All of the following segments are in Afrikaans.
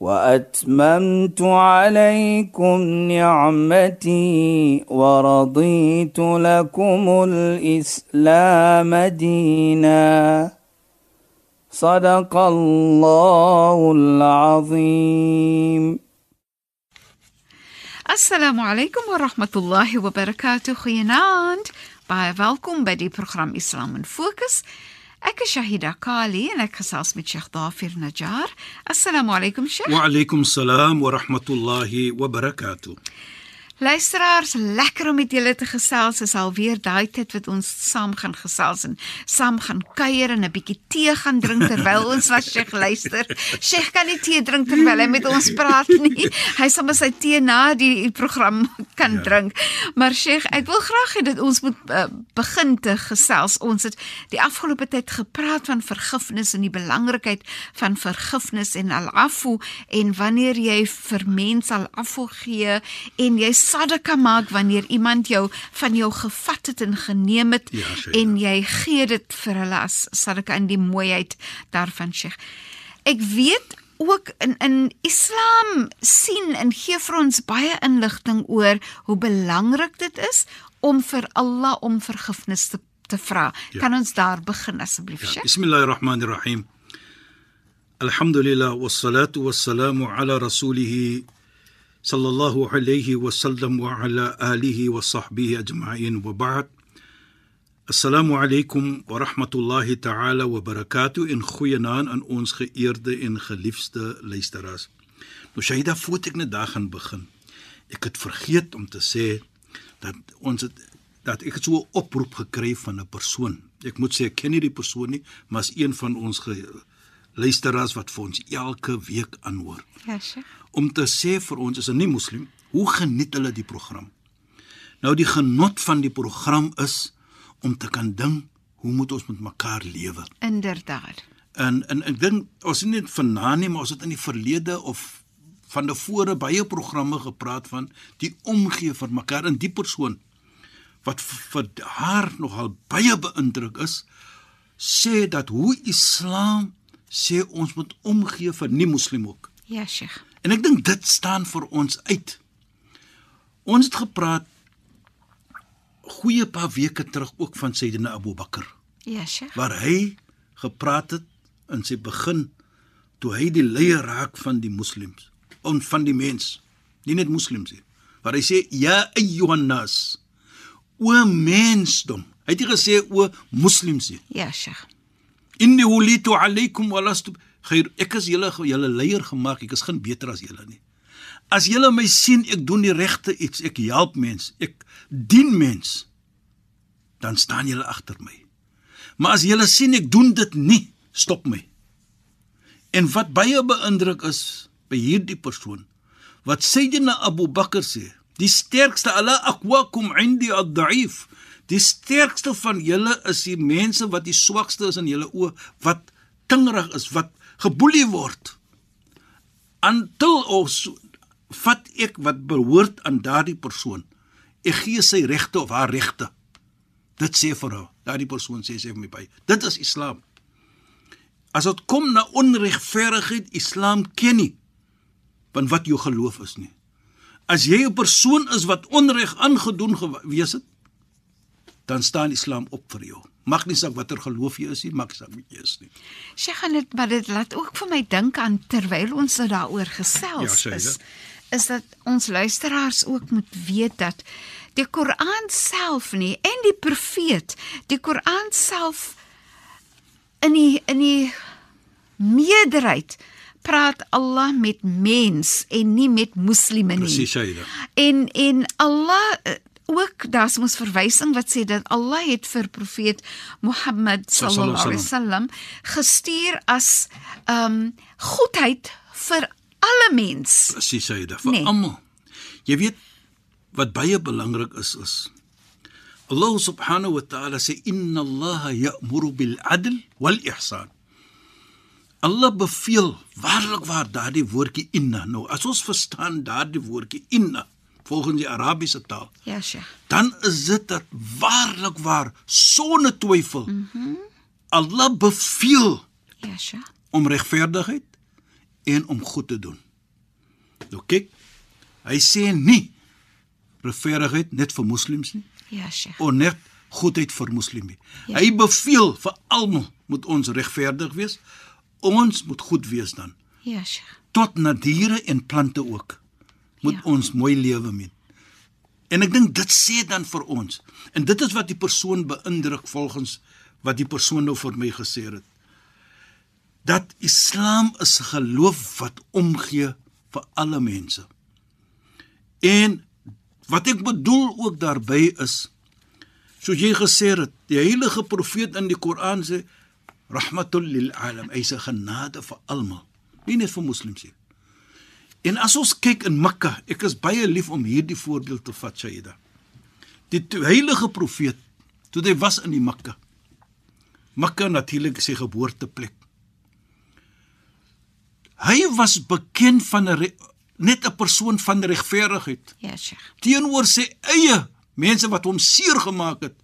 وأتممت عليكم نعمتي ورضيت لكم الإسلام دينا. صدق الله العظيم. السلام عليكم ورحمة الله وبركاته. خيناند باي فالكم بدي برنامج إسلام فوكس Ek is Shahida Kali en ek gesels met Sheikh Dafir Najjar. Assalamu alaykum Sheikh. Wa alaykum salaam Luisteraars, lekker om met julle te gesels. Dis alweer daai tyd wat ons saam gaan gesels en saam gaan kuier en 'n bietjie tee gaan drink terwyl ons na Sheikh luister. Sheikh kan nie tee drink terwyl hy met ons praat nie. Hy sal maar sy tee na die program kan ja. drink. Maar Sheikh, ek wil graag hê dat ons moet uh, begin te gesels. Ons het die afgelope tyd gepraat van vergifnis en die belangrikheid van vergifnis en al-afu en wanneer jy vir mense al-afu gee en jy sadaka maak wanneer iemand jou van jou gevat het en geneem het Ja, en jy gee dit vir hulle as sadaka in die mooiheid daarvan Sheikh. Ek weet ook in in Islam sien en gee vir ons baie inligting oor hoe belangrik dit is om vir Allah om vergifnis te te vra. Ja. Kan ons daar begin asseblief, Ja, Sheikh? Bismillahirrahmanirrahim. Alhamdulillah wassalatu wassalamu ala rasulih sallallahu alayhi wa sallam wa ala alihi wa sahbihi ajma'in wa ba'd. Assalamu alaykum wa rahmatullahi ta'ala wa barakatuh in goeienaand aan ons geëerde en geliefde luisteraars. Nou Shaida, voordat ek net daar gaan begin. Ek het vergeet om te sê dat ons het dat ek het so 'n oproep gekry van 'n persoon. Ek moet sê ek ken nie die persoon nie, maar is een van ons luisteraars wat vir ons elke week aanhoor. Ja, Sheikh. Om te sê vir ons is 'n nie moslim, hoe geniet hulle die program? Nou die genot van die program is om te kan dink hoe moet ons met mekaar lewe? Inderdaad. En en ek dink ons het nie net vanaand nie, maar ons het in die verlede of van tevore baie programme gepraat van die omgee vir mekaar en die persoon wat vir haar nogal baie beïndruk is, sê dat hoe Islam sê ons moet omgee vir nie moslim ook. Ja, Sheikh. En ek dink dit staan vir ons uit. Ons het gepraat goeie paar weke terug ook van Sayyidina Abu Bakr Ja, Sheikh. waar hy gepraat het in sy begin toe hy die leier raak van die moslems en van die mens nie net moslems nie waar hy sê ja ayyuhan nas o mensdom hy het nie gesê o moslems nie Ja, Sheikh. inni hulitu alaykum wa lastu khair ek is julle julle leier gemaak ek is geen beter as julle nie. As julle my sien ek doen die regte iets ek help mens ek dien mens dan staan julle agter my. Maar as julle sien ek doen dit nie stop my. En wat baie beïndruk is by hierdie persoon wat Sayyidina Abu Bakr sê die sterkste ala aqwakum indi ad-da'if die sterkste van julle is die mense wat die swakste is in julle oë wat tingerig is wat geboelie word. Until ons vat ek wat behoort aan daardie persoon. Ek gee sy regte of haar regte dit sê vir haar daardie persoon sê sê vir my by dit is islam. As dit kom na onregverdigheid islam ken nie van wat jou geloof is nie. As jy 'n persoon is wat onreg aangedoen gewees het dan staan islam op vir jou mag nie saak watter geloof jy is nie maak saak wie jy is nie. Sheikh, en dit maar dit laat ook vir my dink aan terwyl ons nou daaroor gesels Ja, is is dat ons luisteraars ook moet weet dat die Koran self nie en die profeet, die Koran self in die in die meerderheid praat Allah met mens en nie met moslime nie. presies Shaida En en Allah eh, ook daar's mos verwysing wat sê dat Allah het vir profeet Mohammed sallallahu alaihi wasallam gestuur as ehm um, goedheid vir alle mens. presies Shaida vir Nee. nee. almal Jy weet wat baie belangrik is is Allah subhanahu wa ta'ala sê inna Allah ya'muru bil adl wal ihsan. Allah beveel waarlik waar daardie woordjie inna. Nou as ons verstaan daardie woordjie inna volgens die Arabiese taal, Ja, Sheikh. dan is dit dat waarlik waar sonder twyfel. Mm -hmm. Allah beveel Ja, Sheikh. om regverdigheid en om goed te doen. Nou kyk, hy sê nie regverdigheid net vir moslems nie, Ja, Sheikh. of net goedheid vir moslems nie. Ja. Hy beveel vir almal moet ons regverdig wees. Ons moet goed wees dan. Ja, Sheikh. Tot na diere en plante ook. Moet Ja. ons mooi lewe met. En ek dink dit sê dan vir ons. En dit is wat die persoon beïndruk volgens wat die persoon nou vir my gesê het. Dat Islam is 'n geloof wat omgee vir alle mense. En wat ek bedoel ook daarbey is soos jy gesê het, die heilige profeet in die Koran sê rahmatul lil alam, hy sê genade vir almal, nie net vir moslems nie. En as ons kyk in Mekka, ek is baie lief om hierdie voorbeeld te vat, Shaida. Die heilige profeet toe hy was in die Mekka. Mekka natuurlik sy geboorteplek. Hy was bekend van 'n net 'n persoon van regverdigheid Ja, Sheikh. teenoor sy eie mense wat hom seer gemaak het,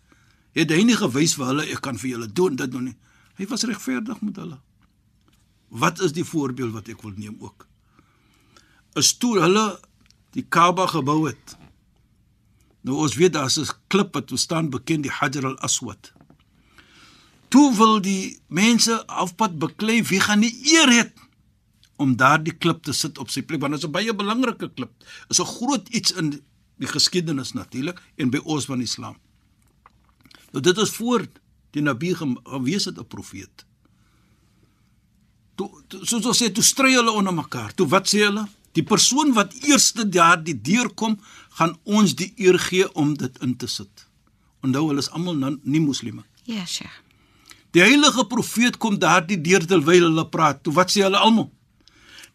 het hy nie gewys vir hulle ek kan vir julle doen dit doen nie. Hy was regverdig met hulle. Wat is die voorbeeld wat ek wil neem ook? Is toe hulle die Kaaba gebou het. Nou ons weet daar's 'n klip wat staan bekend die Hajar al-Aswad. Toe wil die mense afpad beklei wie gaan die eer het om daardie klip te sit op sy plek want dit is 'n baie belangrike klip. Is 'n groot iets in die geskiedenis natuurlik en by ons van Islam. Nou dit is voor die Nabi gewees het 'n profeet. Toe toe- soos ons sê toe stry hulle onder mekaar. Toe wat sê hulle? Die persoon wat eerste daardie deur kom, gaan ons die eer gee om dit in te sit. Onthou hulle is almal non- nie moslime. Ja, Sheikh. Die heilige profeet kom daardie deur terwyl hulle praat. Toe wat sê hulle almal?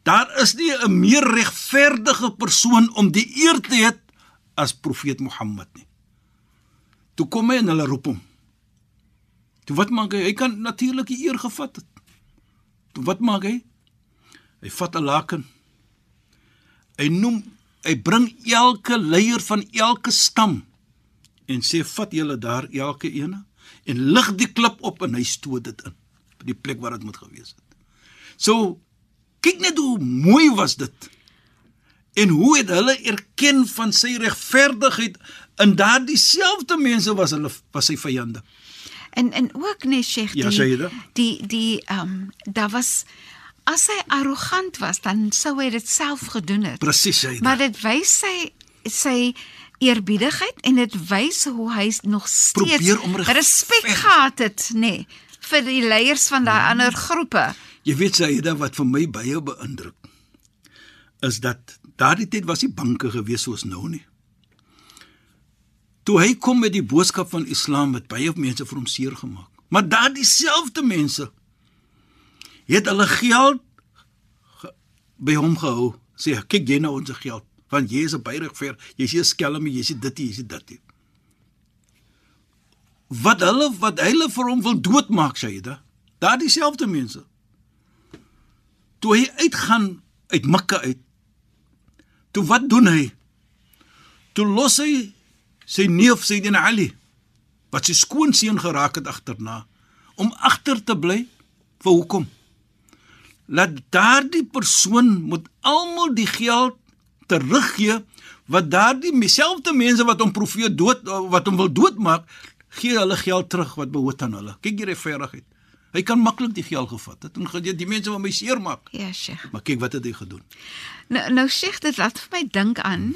Daar is nie 'n meer regverdige persoon om die eer te hê as profeet Mohammed nie. Toe kom hy en hulle roep hom. Toe wat maak hy? Hy kan natuurlik die eer gevat het. Toe wat maak hy? Hy vat 'n laken. Hy noem hy bring elke leier van elke stam en sê vat julle daar elke ene en lig die klip op en hy stoot dit in by die plek waar dit moet gewees het. So kyk net hoe mooi was dit. En hoe het hulle erken van sy regverdigheid in daardie selfde mense was hulle was sy vyande. En en ook nee Sheikh Ja, die Shaida. die die ehm um, daar was as hy arrogant was dan sou hy dit self gedoen het. Presies hy. Maar dit wys sy sy eerbiedigheid en dit wys hoe hy nog steeds respek gehad het, nê, nee, vir die leiers van daai ander groepe. Jy weet Saida wat vir my baie beïndruk is dat daardie tyd was nie banke gewees soos nou nie. Toe hy kom met die boodskap van Islam het baie mense vir hom seer gemaak. Maar daardie selfde mense het hulle geld ge, by hom gehou. Sê kyk jy nou ons geld want jy is 'n baie regver, jy's 'n skelm, jy's dit, jy's dit. Wat hulle wat hulle vir hom wil doodmaak, Saida. Daardie selfde mense toe hy uitgaan uit Mekka uit. Toe wat doen hy? Toe los hy sy neef Sayyidina Ali wat sy skoonseun geraak het agterna om agter te bly vir hoekom? Laat daardie persoon moet almal die geld teruggee wat daardie dieselfde mense wat hom profeet dood wat hom wil doodmaak, gee hulle geld terug wat behoort aan hulle. Kyk hier regverdigheid. Hy kan maklik die geld gevat het en gedie die mense wat my seermaak. Ja, Sheikh. Maar kyk wat het hy gedoen. Nou nou Sheikh, dit laat vir my dink aan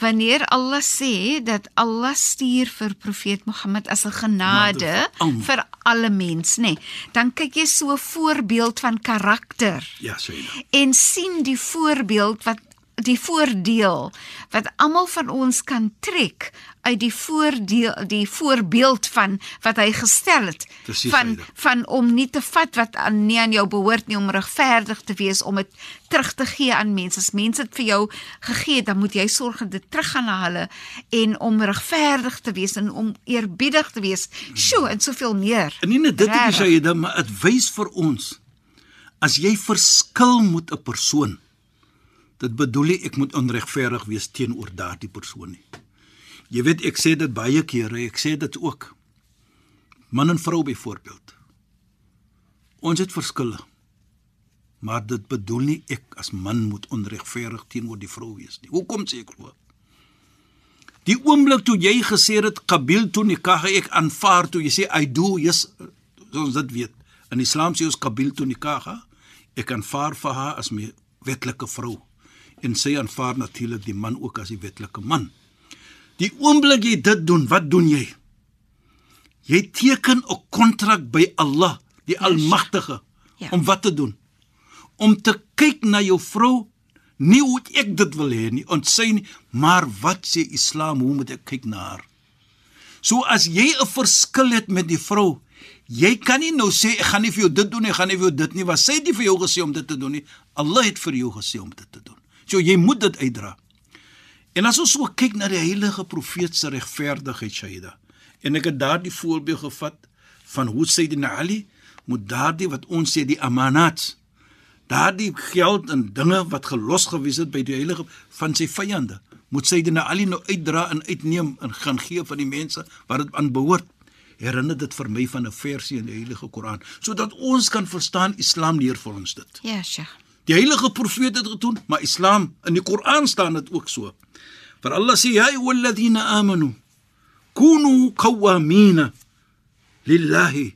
wanneer Allah sê dat Allah stuur vir profeet Mohammed as 'n genade Genade vir alle mens, nê. Nee, dan kyk jy so 'n voorbeeld van karakter Ja, sê hy. en sien die voorbeeld wat die voordeel wat almal van ons kan trek uit die voordeel die voorbeeld van wat hy gestel het Presies, van Aida. van om nie te vat wat aan nie aan jou behoort nie om regverdig te wees om dit terug te gee aan mense. As mense dit vir jou gegee het, dan moet jy sorg dat dit teruggaan na hulle en om regverdig te wees en om eerbiedig te wees. Sjoe, en soveel meer. En nie net dit nie, Regtig. Shaida, maar dit wys vir ons as jy verskil met 'n persoon, dit bedoel nie ek moet onregverdig wees teenoor daardie persoon nie. Jy weet ek sê dit baie kere, ek sê dit ook. Man en vrou byvoorbeeld. Ons het verskille. Maar dit bedoel nie ek as man moet onregverdig teenoor die vrou wees nie. Hoekom sê ek so? Die oomblik toe jy gesê het qabil tu nikah ek aanvaar toe jy sê I do yes ons dit weet. In Islam sê ons qabil tu nikah ek aanvaar vir haar as my wetlike vrou en sy aanvaar natuurlik die man ook as die wetlike man. Die oomblik jy dit doen, wat doen jy? Jy teken 'n kontrak by Allah, die Almagtige, Ja. om wat te doen? Om te kyk na jou vrou nie hoe ek dit wil hê nie, ont sy nie, maar wat sê Islam, hoe moet ek kyk na haar? So as jy 'n verskil het met die vrou, jy kan nie nou sê ek gaan nie vir jou dit doen nie, ek gaan nie vir jou dit nie, want sy het nie vir jou gesê om dit te doen nie. Allah het vir jou gesê om dit te doen. So jy moet dit uitdra. En as ons so kyk na die heilige profeet se regverdigheid Shaida. En ek het daardie voorbeeld gevat van hoe Sayyidina Ali moet daardie wat ons sê die amanat daardie geld en dinge wat gelos gewees het by die heilige van sy vyande moet Sayyidina Ali nou uitdra en uitneem en gaan gee van die mense wat dit aan behoort. Herinner dit vir my van 'n versie in die heilige Koran sodat ons kan verstaan Islam leer vir ons dit. Ja, Sheikh. Die heilige profeet het dit gedoen, maar Islam in die Koran staan dit ook so. Vir Allah sê ja ayyuhalladhina amanu kunu qawamina lillahi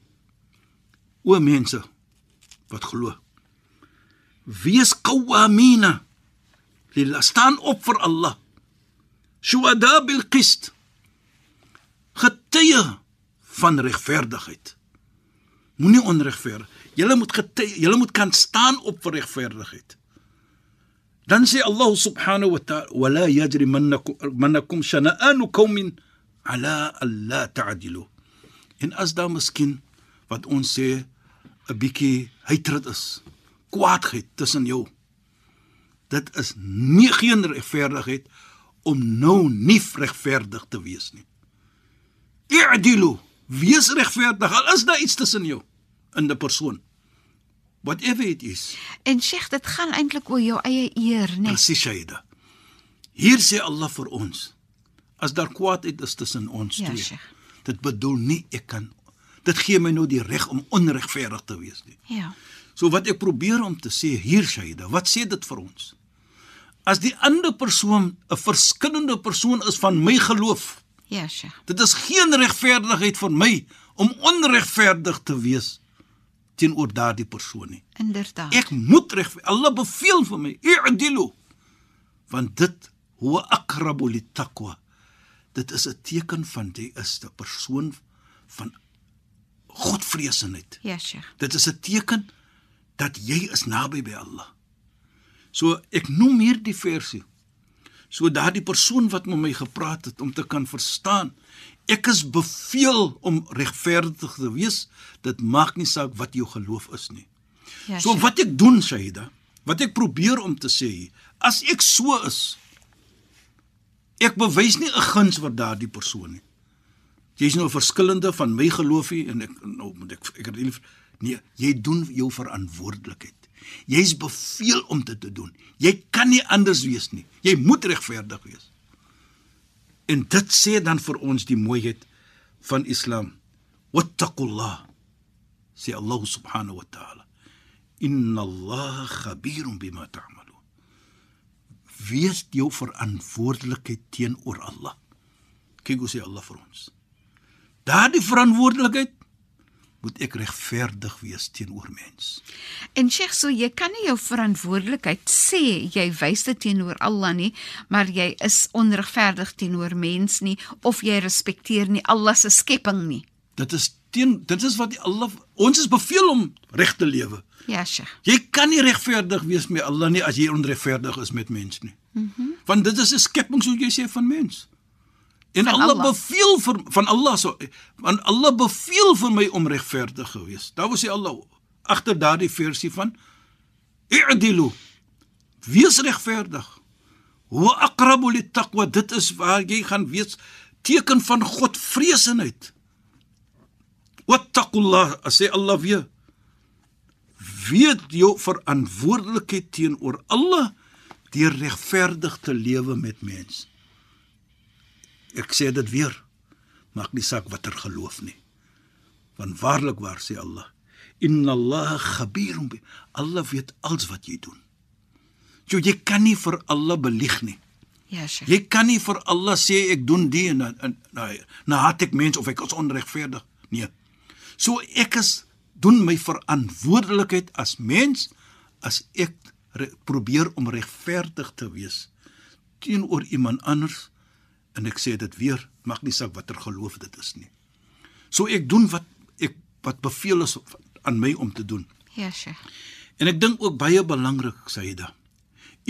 o mense wat glo. Wees qawamina lillah staan op vir Allah. Shuhada bil qist. Getuie van regverdigheid. Moenie onregverdig. Julle moet getuie, julle moet kan staan op vir regverdigheid. Dan sê Allah subhanahu wa ta'ala wala yajrimannakum mannakum shana'anu qaumin ala alla ta'dilu. En as daar miskien wat ons sê 'n bietjie hatred is, kwaadheid tussen jou. Dit is nie geen regverdigheid om nou nie regverdig te wees nie. I'dilu, wees regverdig al is daar iets tussen jou in 'n persoon. Whatever it is. En Sheikh, dit gaan eintlik oor jou eie eer, né? Nee. Presies Shaida. Hier sê Allah vir ons as daar kwaadheid is tussen ons Ja, twee. Sheikh. Dit bedoel nie ek kan dit gee my nou die reg om onregverdig te wees nie. Ja. So wat ek probeer om te sê hier Shaida, wat sê dit vir ons? As die ander persoon 'n verskillende persoon is van my geloof, Ja, Sheikh. dit is geen regverdigheid vir my om onregverdig te wees teenoor daardie persoon nie. Inderdaad. Ek moet reg Allah beveel vir my i'dilu want dit huwa aqrabu littaqwa dit is 'n teken van jy is 'n persoon van godvreesenheid Ja, Sheikh. dit is 'n teken dat jy is naby by Allah so ek noem hier die versie so daardie persoon wat met my gepraat het om te kan verstaan ek is beveel om regverdig te wees dit maak nie saak wat jou geloof is nie Ja, So wat ek doen Shaida, wat ek probeer om te sê, as ek so is, ek bewys nie 'n guns vir daardie persoon nie. Jy's nou verskillende van my geloofie en ek nou moet ek ek het nee, jy doen jou verantwoordelikheid. Jy's beveel om dit te doen. Jy kan nie anders wees nie. Jy moet regverdig wees. En dit sê dan vir ons die mooiheid van Islam. Wattaqullah. Sê Allah subhanahu wa ta'ala. Inna Allah khabirun bima ta'malun. Wees jou verantwoordelikheid teenoor Allah. Kyk hoe sê Allah vir ons. Daardie verantwoordelikheid moet ek regverdig wees teenoor mens. En Sheikh, so jy kan nie jou verantwoordelikheid sê jy wys dit teenoor Allah nie, maar jy is onregverdig teenoor mens nie of jy respekteer nie Allah se skepping nie. Dit is teen dit is wat Allah ons is beveel om reg te lewe. Ja, Sheikh. Jy kan nie regverdig wees met Allah nie as jy onregverdig is met mens nie. Mhm. Mm Want dit is 'n skepping soos jy sê van mens. En Van Allah, Allah. beveel vir van Allah so want Allah beveel vir my om regverdig gewees. Daar was hy Allah agter daardie versie van i'dilu. Wees regverdig. Hoe aqrabu littaqwa dit is waar jy gaan wees teken van God vreesenheid. Wattaqullah sê Allah weer. Weet jou verantwoordelikheid teenoor Allah deur regverdig te lewe met mens. Ek sê dit weer. Maak nie saak watter geloof nie. Want waarlik waar sê Allah, inna Allah khabirun bi. Allah weet alles wat jy doen. So jy kan nie vir Allah belieg nie. Ja, Sheikh. Jy kan nie vir Allah sê ek doen dit en en nou nou haat ek mense of ek is onregverdig. Nee. So ek is doen my verantwoordelikheid as mens as ek re, probeer om regverdig te wees teenoor iemand anders en ek sê dit weer, maak nie saak watter geloof dit is nie. So ek doen wat ek wat beveel is aan my om te doen. Ja, Sheikh. En ek dink ook baie belangrik, Saida.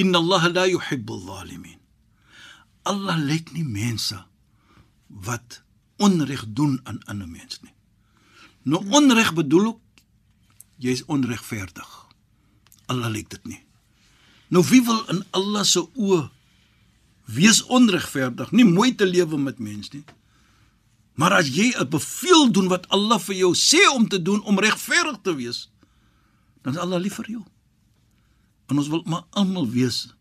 Inna Allah la yuhibbu adh-dhalimin. Allah lyk nie mense wat onreg doen aan ander mense nie. Nou onreg bedoel ek jy's onregverdig. Allah lyk dit nie. Nou wie wil in Allah se oë wees onregverdig, nie mooi te lewe met mense nie. Maar as jy 'n beveel doen wat Allah vir jou sê om te doen om regverdig te wees, dan is Allah lief vir jou. En ons wil maar almal wees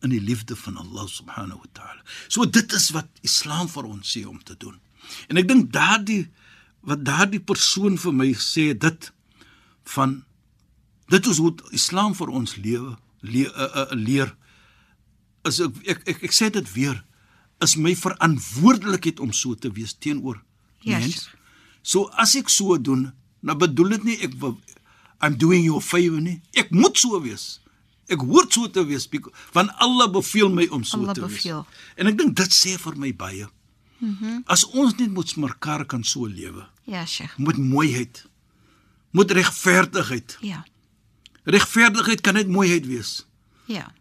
in die liefde van Allah subhanahu wa ta'ala. So dit is wat Islam vir ons sê om te doen. En ek dink daardie wat daardie persoon vir my sê dit van dit is hoe Islam vir ons lewe le, uh, uh, leer is ek ek, ek ek sê dit weer is my verantwoordelikheid om so te wees teenoor mens. Sheikh. So as ek so doen, nou bedoel dit nie ek I'm doing you a favor nie. Ek moet so wees. Ek hoort so te wees because- want Allah beveel my om so Allah te beveel. wees. En ek dink dit sê vir my baie. Mhm. Mm as ons net moet mekaar kan so lewe, Ja, Sheikh. met mooiheid, met regverdigheid. Ja. Regverdigheid kan net mooiheid wees. Ja.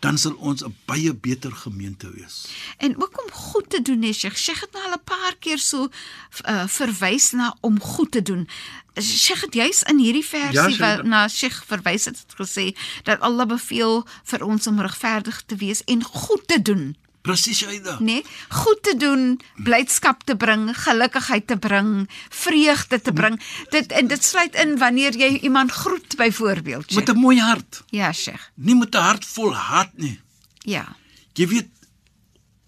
Dan sal ons 'n baie beter gemeente wees. En ook om goed te doen, nee, Sheikh. Sheikh het nou al 'n paar keer so uh, verwys na om goed te doen. Sheikh het juis in hierdie versie Ja, wat na Sheikh verwys het, het gesê dat Allah beveel vir ons om regverdig te wees en goed te doen. Presies Aida. Nee, goed te doen, blydskap te bring, gelukigheid te bring, vreugde te bring. Dit en dit sluit in wanneer jy iemand groet byvoorbeeld. Met Sheikh. 'n mooi hart, Ja, Sheikh. nie met 'n hart vol haat nie. Ja. Jy weet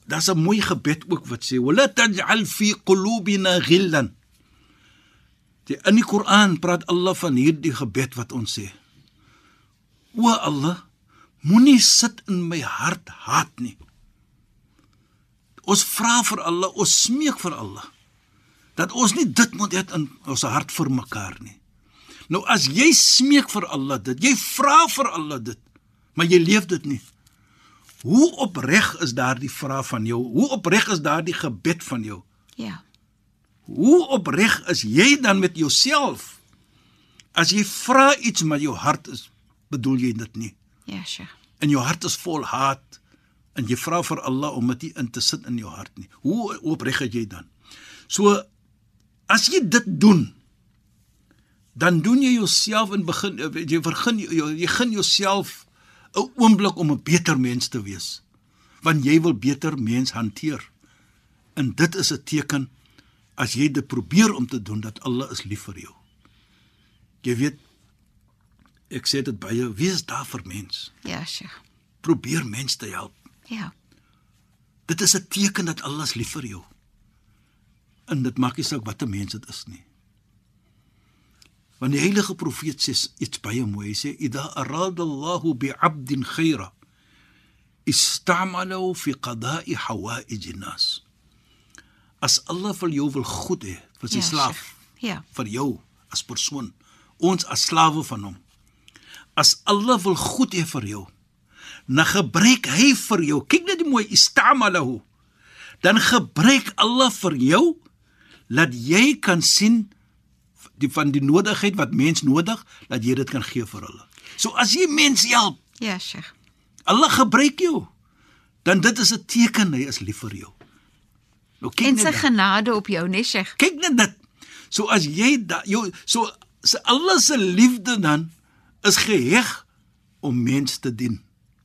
daar's 'n mooi gebed ook wat sê: "Wala taj'al fi qulubina ghillan." Die in die Koran praat Allah van hierdie gebed wat ons sê. O Allah, moenie sit in my hart haat nie. Ons vra vir Allah, ons smeek vir Allah dat ons nie dit moet hê in ons hart vir mekaar nie. Nou as jy smeek vir Allah dit, jy vra vir Allah dit, maar jy leef dit nie. Hoe opreg is daardie vraag van jou? Hoe opreg is daardie gebed van jou? Ja. Hoe opreg is jy dan met jouself? As jy vra iets maar jou hart is bedoel jy dit nie. Ja, Sheikh. En jou hart is vol haat en jy vra vir Allah om dit in te sit in jou hart nie. Hoe opreg is jy dan? So as jy dit doen dan doen jy jouself in begin jy begin jy, jy gaan jouself 'n oomblik om 'n beter mens te wees. Want jy wil beter mens hanteer. En dit is 'n teken as jy dit probeer om te doen dat Allah is lief vir jou. Jy weet ek sê dit baie, wees daar vir mens. Ja, Sheikh. Probeer mens te help. Ja. Dit is 'n teken dat Allah lief vir jou. En dit maak nie saak watter mens dit is nie. Want die heilige profeet sê iets baie mooi. Hy sê: "Idha arada Allahu bi'abdin khaira, istamalahu fi qada'i hawaij an-nas." As Allah vir jou wil goed hê vir sy Ja, slaaf, Sheikh. Ja. vir jou as persoon, ons as slawe van hom. As Allah wil goed hê vir jou, dan gebruik hy vir jou. Kyk net die mooi istamalahu. Dan gebruik Allah vir jou laat jy kan sien die van die nodigheid wat mens nodig dat jy dit kan gee vir hulle. So as jy mense help, Ja, Sheikh. Allah gebruik jou, dan dit is 'n teken hy is lief vir jou. Nou kyk En net sy dan. genade op jou, nee, Sheikh. Kyk net dit. So as jy da, jou so se Allah se liefde dan is geheg om mens te dien.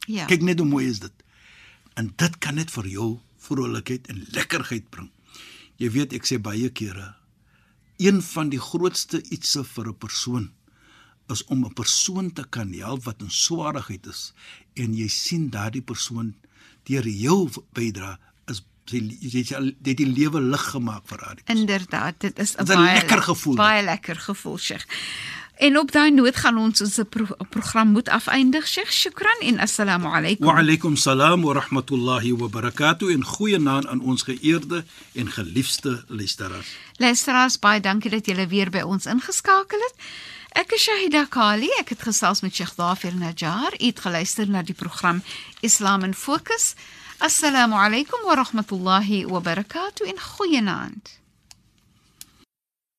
Ja. Kyk net hoe mooi is dit. En dit kan net vir jou vrolikheid en lekkerheid bring. Jy weet ek sê baie kere een van die grootste ietsse vir 'n persoon is om 'n persoon te kan help wat in swaarheid is en jy sien daardie persoon deur jou bydra is jy jy het die lewe lig gemaak vir haar. Inderdaad, Dit is 'n baie lekker gevoel. Baie lekker gevoel, Sheikh. En op daai noot gaan ons ons pro program moet afeindig, Sheikh. Shukran en assalamu alaykum. Wa alaykum salaam wa rahmatullahi wa barakatuh en goeie naand aan ons geëerde en geliefde luisteraars. Luisteraars, baie dankie dat julle weer by ons ingeskakel het. Ek is Shahida Kali. Ek het gesels met Sheikh Dafir Najjar. U het geluister na die program Islam in Fokus. Assalamu alaykum wa rahmatullahi wa barakatuh en goeienaand.